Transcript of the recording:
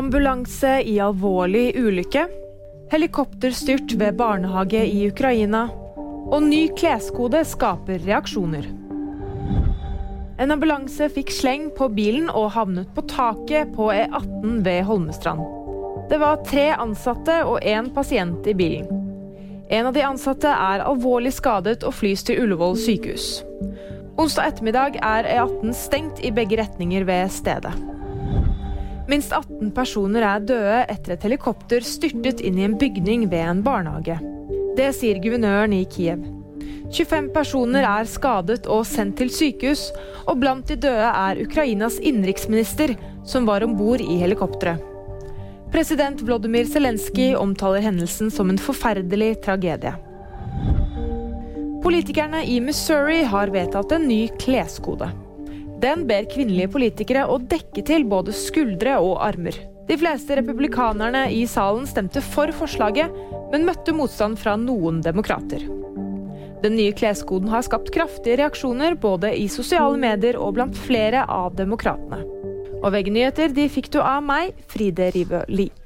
Ambulanse i alvorlig ulykke. Helikopterstyrt ved barnehage i Ukraina. Og ny kleskode skaper reaksjoner. En ambulanse fikk sleng på bilen og havnet på taket på E18 ved Holmestrand. Det var tre ansatte og én pasient i bilen. En av de ansatte er alvorlig skadet og flys til Ullevål sykehus. Onsdag ettermiddag er E18 stengt i begge retninger ved stedet. Minst 18 personer er døde etter et helikopter styrtet inn i en bygning ved en barnehage. Det sier guvernøren i Kiev. 25 personer er skadet og sendt til sykehus, og blant de døde er Ukrainas innenriksminister, som var om bord i helikopteret. President Vlodymyr Zelenskyj omtaler hendelsen som en forferdelig tragedie. Politikerne i Missouri har vedtatt en ny kleskode. Den ber kvinnelige politikere å dekke til både skuldre og armer. De fleste republikanerne i salen stemte for forslaget, men møtte motstand fra noen demokrater. Den nye kleskoden har skapt kraftige reaksjoner både i sosiale medier og blant flere av demokratene. Og VG-nyheter de fikk du av meg, Fride Rivø Lie.